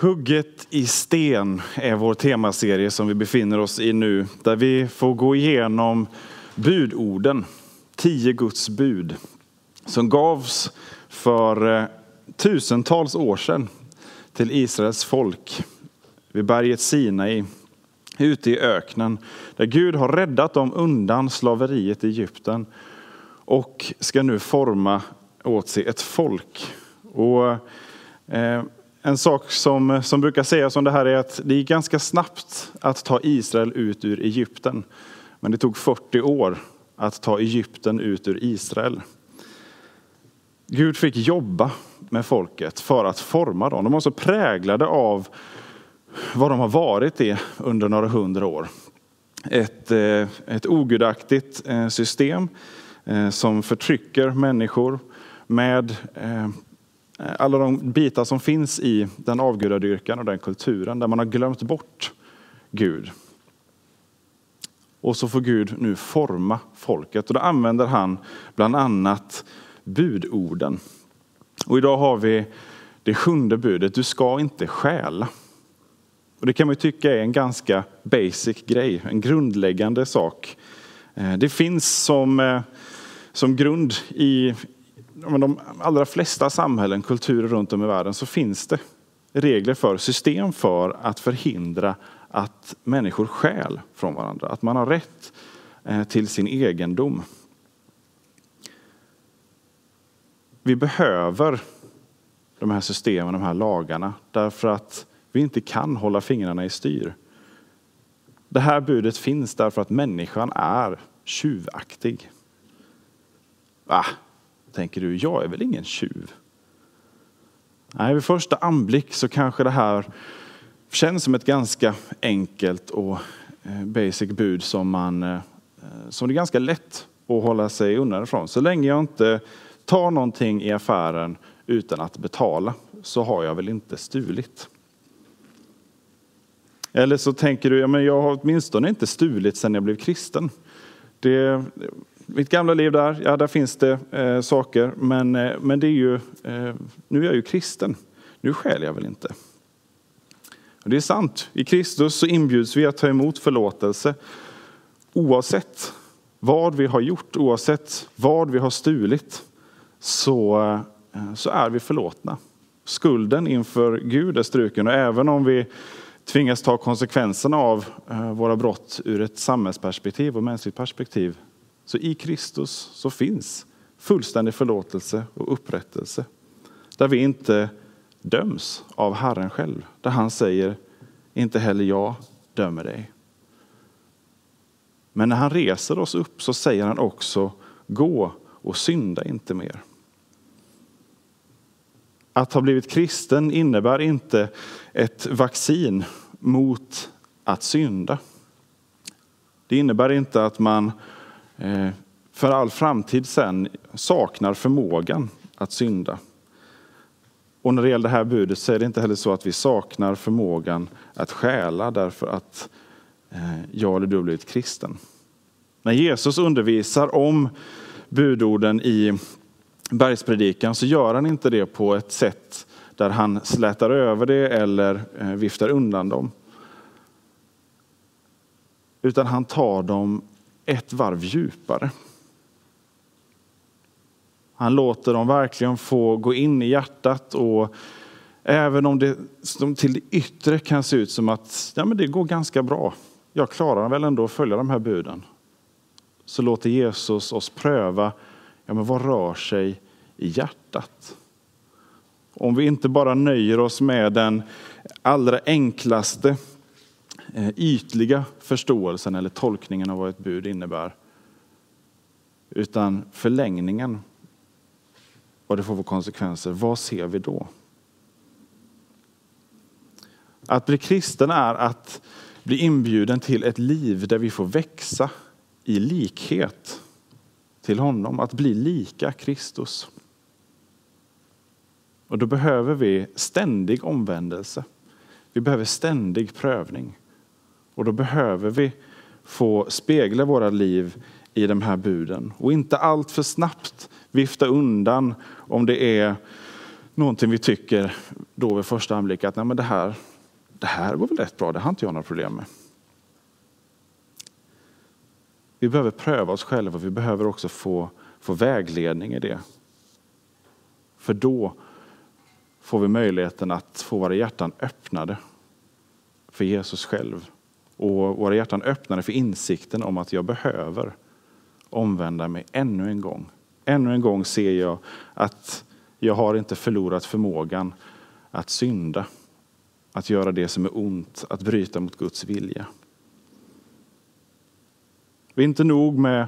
Hugget i sten är vår temaserie som vi befinner oss i nu, där vi får gå igenom budorden, tio Guds bud, som gavs för eh, tusentals år sedan till Israels folk vid berget Sinai, ute i öknen, där Gud har räddat dem undan slaveriet i Egypten och ska nu forma åt sig ett folk. Och, eh, en sak som, som brukar sägas om det här är att det gick ganska snabbt att ta Israel ut ur Egypten. Men det tog 40 år att ta Egypten ut ur Israel. Gud fick jobba med folket för att forma dem. De var så präglade av vad de har varit i under några hundra år. Ett, eh, ett ogudaktigt eh, system eh, som förtrycker människor med Eh, alla de bitar som finns i den avgudadyrkan och den kulturen där man har glömt bort Gud. Och så får Gud nu forma folket och då använder han bland annat budorden. Och idag har vi det sjunde budet, du ska inte stjäla. Och det kan man tycka är en ganska basic grej, en grundläggande sak. Eh, det finns som, eh, som grund i de allra flesta samhällen, kulturer runt om i världen så finns det regler för, system för att förhindra att människor stjäl från varandra. Att man har rätt eh, till sin egendom. Vi behöver de här systemen, de här lagarna, därför att vi inte kan hålla fingrarna i styr. Det här budet finns därför att människan är tjuvaktig. Va? Tänker du, jag är väl ingen tjuv? Nej, vid första anblick så kanske det här känns som ett ganska enkelt och eh, basic bud som, man, eh, som det är ganska lätt att hålla sig undan ifrån. Så länge jag inte tar någonting i affären utan att betala så har jag väl inte stulit. Eller så tänker du, ja, men jag har åtminstone inte stulit sedan jag blev kristen. Det, mitt gamla liv där, ja där finns det eh, saker, men, eh, men det är ju, eh, nu är jag ju kristen. Nu skäl jag väl inte. Och det är sant, i Kristus så inbjuds vi att ta emot förlåtelse oavsett vad vi har gjort, oavsett vad vi har stulit, så, eh, så är vi förlåtna. Skulden inför Gud är struken och även om vi tvingas ta konsekvenserna av eh, våra brott ur ett samhällsperspektiv och mänskligt perspektiv. Så i Kristus så finns fullständig förlåtelse och upprättelse. Där vi inte döms av Herren själv. Där han säger, inte heller jag dömer dig. Men när han reser oss upp så säger han också, gå och synda inte mer. Att ha blivit kristen innebär inte ett vaccin mot att synda. Det innebär inte att man Eh, för all framtid sen saknar förmågan att synda. Och när det gäller det här budet så är det inte heller så att vi saknar förmågan att stjäla därför att eh, jag eller du har blivit kristen. När Jesus undervisar om budorden i bergspredikan så gör han inte det på ett sätt där han slätar över det eller eh, viftar undan dem. Utan han tar dem ett varv djupare. Han låter dem verkligen få gå in i hjärtat och även om det till det yttre kan se ut som att ja, men det går ganska bra. Jag klarar väl ändå att följa de här buden. Så låter Jesus oss pröva ja, men vad rör sig i hjärtat. Om vi inte bara nöjer oss med den allra enklaste Eh, ytliga förståelsen eller tolkningen av vad ett bud innebär. Utan förlängningen, vad det får för konsekvenser. Vad ser vi då? Att bli kristen är att bli inbjuden till ett liv där vi får växa i likhet till honom, att bli lika Kristus. Och då behöver vi ständig omvändelse. Vi behöver ständig prövning. Och då behöver vi få spegla våra liv i de här buden och inte allt för snabbt vifta undan om det är någonting vi tycker då vid första anblick att nej, men det, här, det här går väl rätt bra, det har inte jag några problem med. Vi behöver pröva oss själva och vi behöver också få, få vägledning i det. För då får vi möjligheten att få våra hjärtan öppnade för Jesus själv. Och våra hjärtan öppnade för insikten om att jag behöver omvända mig ännu en gång. Ännu en gång ser jag att jag har inte förlorat förmågan att synda, att göra det som är ont, att bryta mot Guds vilja. Det är inte nog med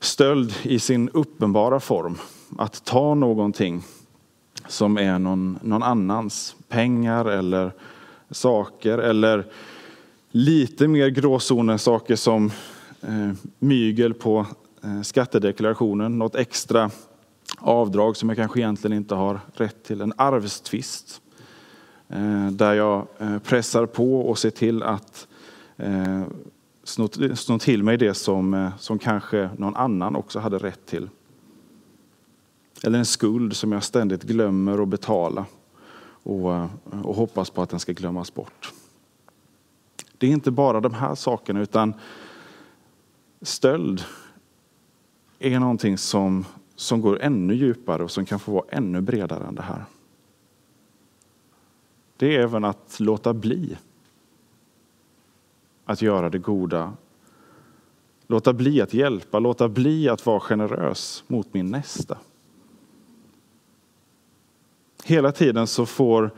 stöld i sin uppenbara form, att ta någonting som är någon, någon annans, pengar eller saker eller lite mer gråzoner, saker som eh, mygel på eh, skattedeklarationen, något extra avdrag som jag kanske egentligen inte har rätt till, en arvstvist eh, där jag eh, pressar på och ser till att eh, snå till mig det som, eh, som kanske någon annan också hade rätt till. Eller en skuld som jag ständigt glömmer att betala och, eh, och hoppas på att den ska glömmas bort. Det är inte bara de här sakerna utan stöld är någonting som, som går ännu djupare och som kan få vara ännu bredare än det här. Det är även att låta bli att göra det goda. Låta bli att hjälpa, låta bli att vara generös mot min nästa. Hela tiden så får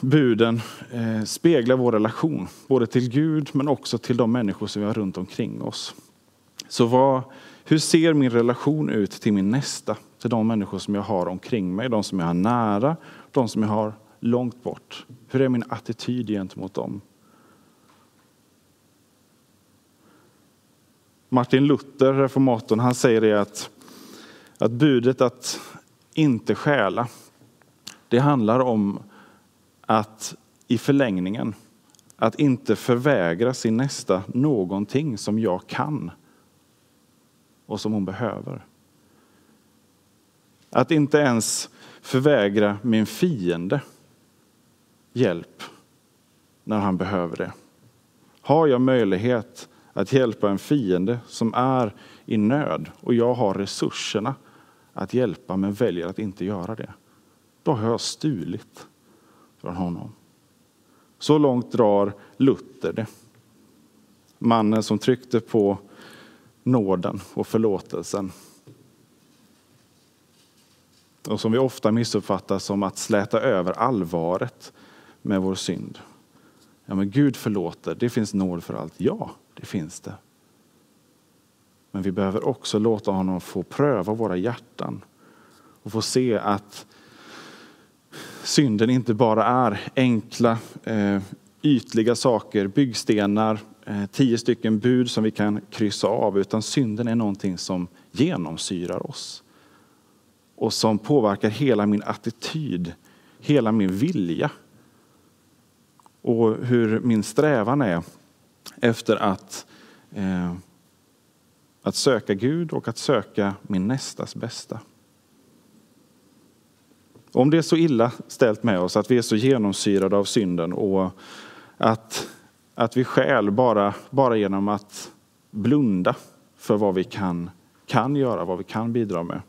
buden eh, speglar vår relation, både till Gud men också till de människor som vi har runt omkring oss. Så vad, hur ser min relation ut till min nästa, till de människor som jag har omkring mig, de som jag har nära, de som jag har långt bort? Hur är min attityd gentemot dem? Martin Luther, reformatorn, han säger det att, att budet att inte stjäla, det handlar om att i förlängningen, att inte förvägra sin nästa någonting som jag kan och som hon behöver. Att inte ens förvägra min fiende hjälp när han behöver det. Har jag möjlighet att hjälpa en fiende som är i nöd och jag har resurserna att hjälpa men väljer att inte göra det, då har jag stulit från honom. Så långt drar Luther det. Mannen som tryckte på nåden och förlåtelsen. Och som vi ofta missuppfattar som att släta över allvaret med vår synd. Ja, men Gud förlåter, det finns nåd för allt. Ja, det finns det. Men vi behöver också låta honom få pröva våra hjärtan och få se att synden inte bara är enkla, eh, ytliga saker, byggstenar, eh, tio stycken bud som vi kan kryssa av, utan synden är någonting som genomsyrar oss och som påverkar hela min attityd, hela min vilja och hur min strävan är efter att, eh, att söka Gud och att söka min nästas bästa. Om det är så illa ställt med oss att vi är så genomsyrade av synden och att, att vi skäl bara, bara genom att blunda för vad vi kan, kan göra, vad vi kan bidra med,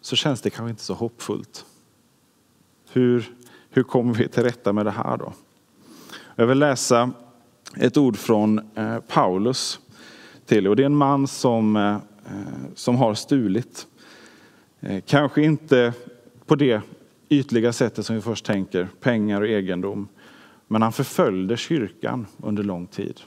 så känns det kanske inte så hoppfullt. Hur, hur kommer vi till rätta med det här då? Jag vill läsa ett ord från eh, Paulus till och det är en man som, eh, eh som har stulit. Eh, kanske inte på det ytliga sättet som vi först tänker, pengar och egendom. Men han förföljde kyrkan under lång tid.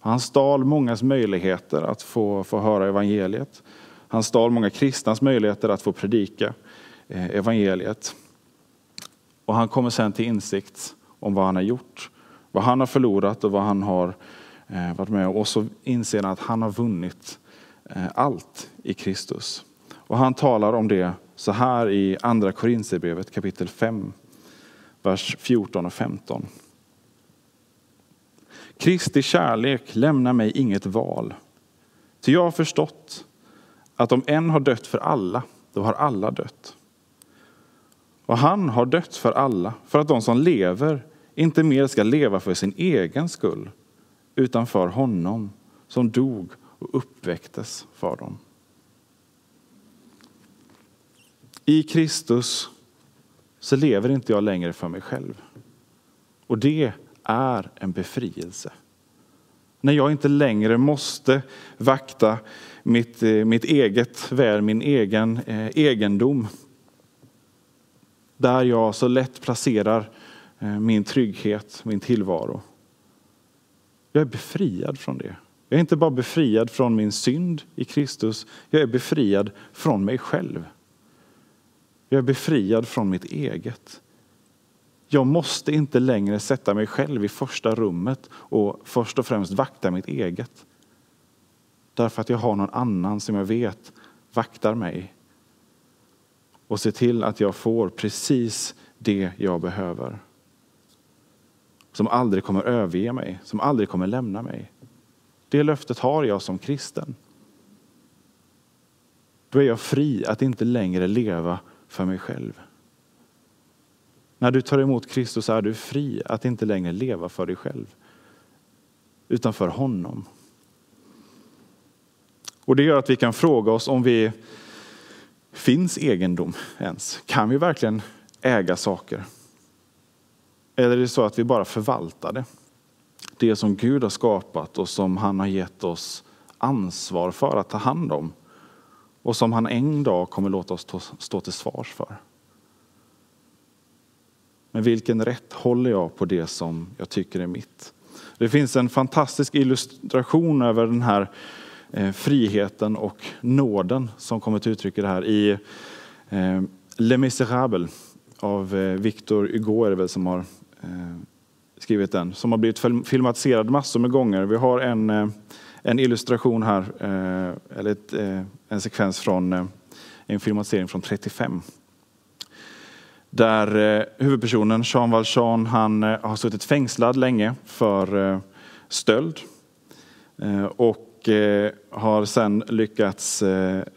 Han stal mångas möjligheter att få, få höra evangeliet. Han stal många kristnas möjligheter att få predika eh, evangeliet. Och han kommer sen till insikt om vad han har gjort, vad han har förlorat och vad han har eh, varit med om. Och så inser han att han har vunnit eh, allt i Kristus. Och han talar om det så här i andra Korinthierbrevet kapitel 5, vers 14 och 15. Kristi kärlek lämnar mig inget val. Ty jag har förstått att om en har dött för alla, då har alla dött. Och han har dött för alla, för att de som lever inte mer ska leva för sin egen skull, utan för honom som dog och uppväcktes för dem. I Kristus så lever inte jag längre för mig själv. Och det är en befrielse. När jag inte längre måste vakta mitt, eh, mitt eget väl, min egen eh, egendom. Där jag så lätt placerar eh, min trygghet, min tillvaro. Jag är befriad från det. Jag är inte bara befriad från min synd i Kristus, jag är befriad från mig själv. Jag är befriad från mitt eget. Jag måste inte längre sätta mig själv i första rummet och först och främst vakta mitt eget. Därför att jag har någon annan som jag vet vaktar mig och ser till att jag får precis det jag behöver. Som aldrig kommer överge mig, som aldrig kommer lämna mig. Det löftet har jag som kristen. Då är jag fri att inte längre leva för mig själv. När du tar emot Kristus är du fri att inte längre leva för dig själv, utan för honom. Och Det gör att vi kan fråga oss om vi finns egendom ens. Kan vi verkligen äga saker? Eller är det så att vi bara förvaltar det? Det som Gud har skapat och som han har gett oss ansvar för att ta hand om och som han en dag kommer låta oss stå till svars för. Men vilken rätt håller jag på det som jag tycker är mitt? Det finns en fantastisk illustration över den här eh, friheten och nåden som kommer till uttryck i det här i eh, Les Misérables av eh, Victor Hugo är det väl som har skrivit den, som har blivit filmatiserad massor med gånger. Vi har en en illustration här, eh, eller ett, eh, en sekvens från eh, en filmatisering från 35. Där huvudpersonen Jean Valjean han har suttit fängslad länge för stöld. Och har sen lyckats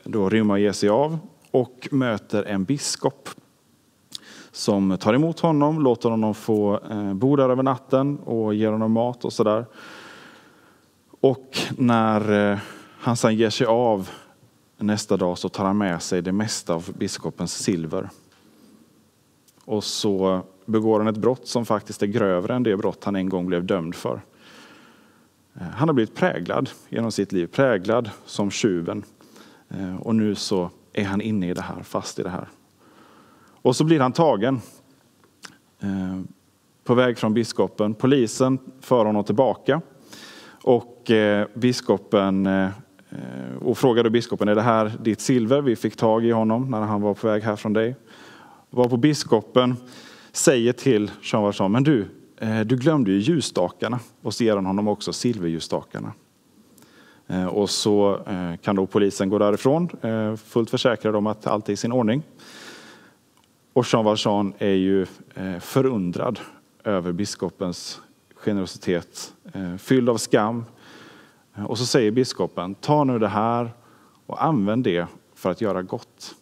då rymma och ge sig av och möter en biskop som tar emot honom, låter honom få bo där över natten och ger honom mat och sådär. Och när eh, han sedan ger sig av nästa dag så tar han med sig det mesta av biskopens silver. Och så begår han ett brott som faktiskt är grövre än det brott han en gång blev dömd för. Eh, han har blivit präglad genom sitt liv, präglad som tjuven. Eh, och nu så är han inne i det här, fast i det här. Och så blir han tagen på väg från biskopen. Polisen för honom tillbaka. Och eh, biskopen eh, och frågade biskopen, är det här ditt silver? Vi fick tag i honom när han var på väg här från dig. Varpå biskopen säger till Jean Valjean, men du, eh, du glömde ju ljusstakarna. Och så ger han honom också silverljusstakarna. Eh, och så eh, kan då polisen gå därifrån, eh, fullt försäkrad om att allt är i sin ordning. Och Jean Valjean är ju förundrad över biskopens generositet, eh, fylld av skam. Eh, och så säger biskopen, ta nu det här och använd det för att göra gott.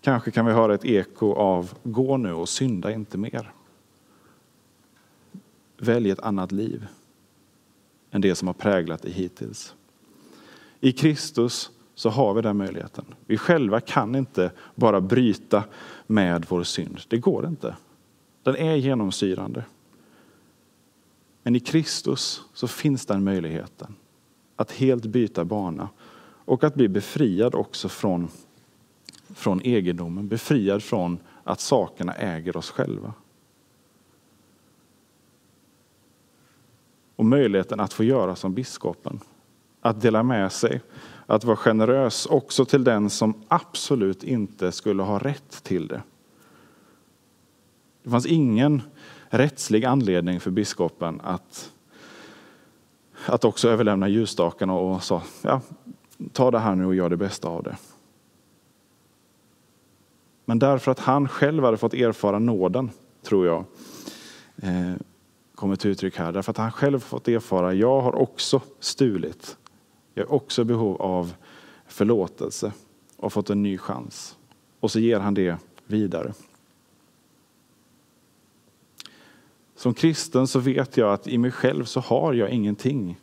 Kanske kan vi höra ett eko av, gå nu och synda inte mer. Välj ett annat liv än det som har präglat dig hittills. I Kristus så har vi den möjligheten. Vi själva kan inte bara bryta med vår synd. Det går inte. Den är genomsyrande. Men i Kristus så finns den möjligheten att helt byta bana och att bli befriad också från, från egendomen, befriad från att sakerna äger oss själva. Och möjligheten att få göra som biskopen, att dela med sig, att vara generös också till den som absolut inte skulle ha rätt till det. Det fanns ingen rättslig anledning för biskopen att, att också överlämna ljusstakarna och sa, ja, ta det här nu och gör det bästa av det. Men därför att han själv hade fått erfara nåden, tror jag, eh, kommer till uttryck här. Därför att han själv fått erfara, jag har också stulit. Jag har också behov av förlåtelse och fått en ny chans. Och så ger han det vidare. Som kristen så vet jag att i mig själv så har jag ingenting.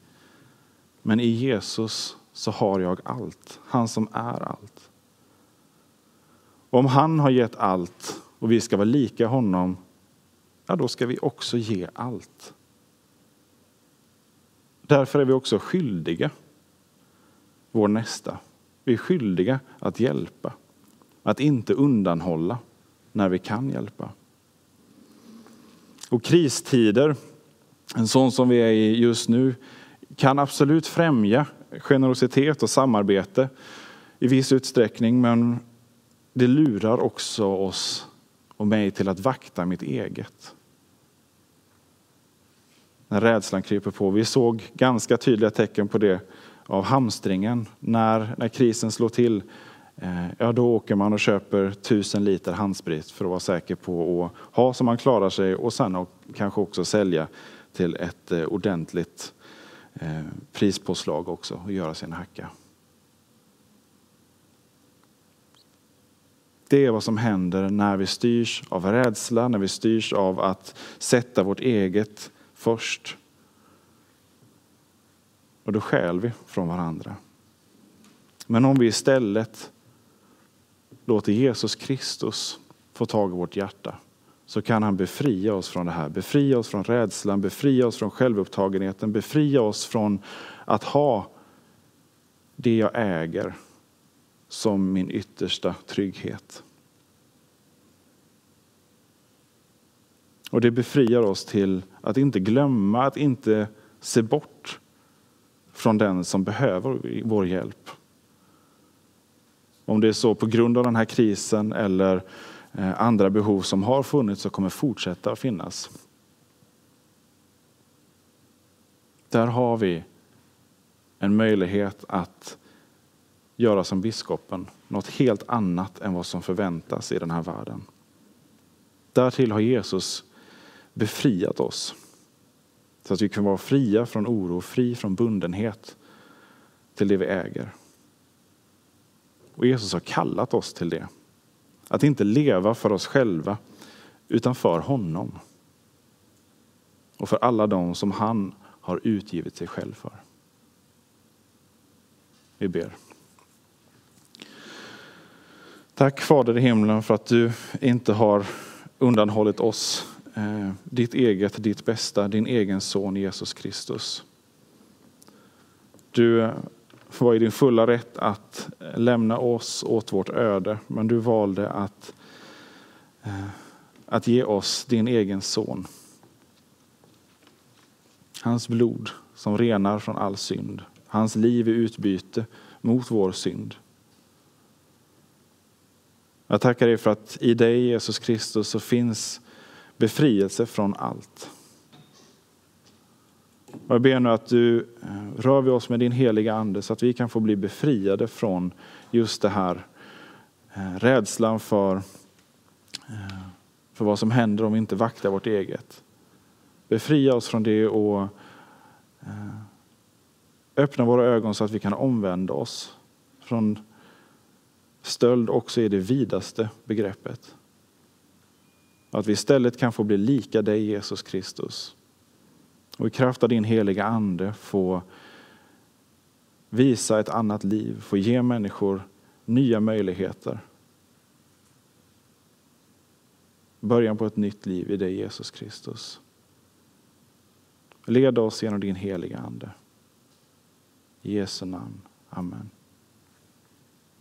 Men i Jesus så har jag allt. Han som är allt. Och om han har gett allt och vi ska vara lika honom, ja då ska vi också ge allt. Därför är vi också skyldiga vår nästa. Vi är skyldiga att hjälpa, att inte undanhålla när vi kan hjälpa. Och kristider, en sån som vi är i just nu, kan absolut främja generositet och samarbete i viss utsträckning, men det lurar också oss och mig till att vakta mitt eget. När rädslan kryper på. Vi såg ganska tydliga tecken på det av hamstringen. När, när krisen slår till, Eh, ja då åker man och köper tusen liter handsprit för att vara säker på att ha så man klarar sig och sen kanske också sälja till ett eh, ordentligt eh, prispåslag också och göra sin hacka. Det är vad som händer när vi styrs av rädsla, när vi styrs av att sätta vårt eget först. Och då skäl vi från varandra. Men om vi istället låter Jesus Kristus få tag i vårt hjärta så kan han befria oss från det här. Befria oss från rädslan, befria oss från självupptagenheten, befria oss från att ha det jag äger som min yttersta trygghet. Och det befriar oss till att inte glömma, att inte se bort från den som behöver vår hjälp. Om det är så på grund av den här krisen eller eh, andra behov som har funnits och kommer fortsätta att finnas. Där har vi en möjlighet att göra som biskopen, något helt annat än vad som förväntas i den här världen. Därtill har Jesus befriat oss så att vi kan vara fria från oro, fri från bundenhet till det vi äger. Och Jesus har kallat oss till det. Att inte leva för oss själva utan för honom. Och för alla dem som han har utgivit sig själv för. Vi ber. Tack Fader i himlen för att du inte har undanhållit oss eh, ditt eget, ditt bästa, din egen son Jesus Kristus. Du var i din fulla rätt att eh, lämna oss åt vårt öde, men du valde att, eh, att ge oss din egen son. Hans blod som renar från all synd, hans liv i utbyte mot vår synd. Jag tackar dig för att i dig Jesus Kristus så finns befrielse från allt. Och jag ber nu att du eh, rör vid oss med din heliga ande så att vi kan få bli befriade från just det här eh, rädslan för, eh, för vad som händer om vi inte vaktar vårt eget. Befria oss från det och öppna våra ögon så att vi kan omvända oss från stöld också i det vidaste begreppet. Att vi istället kan få bli lika dig Jesus Kristus. Och i kraft av din heliga ande få visa ett annat liv, få ge människor nya möjligheter. Början på ett nytt liv i dig Jesus Kristus. Led oss genom din heliga ande. I Jesu namn. Amen.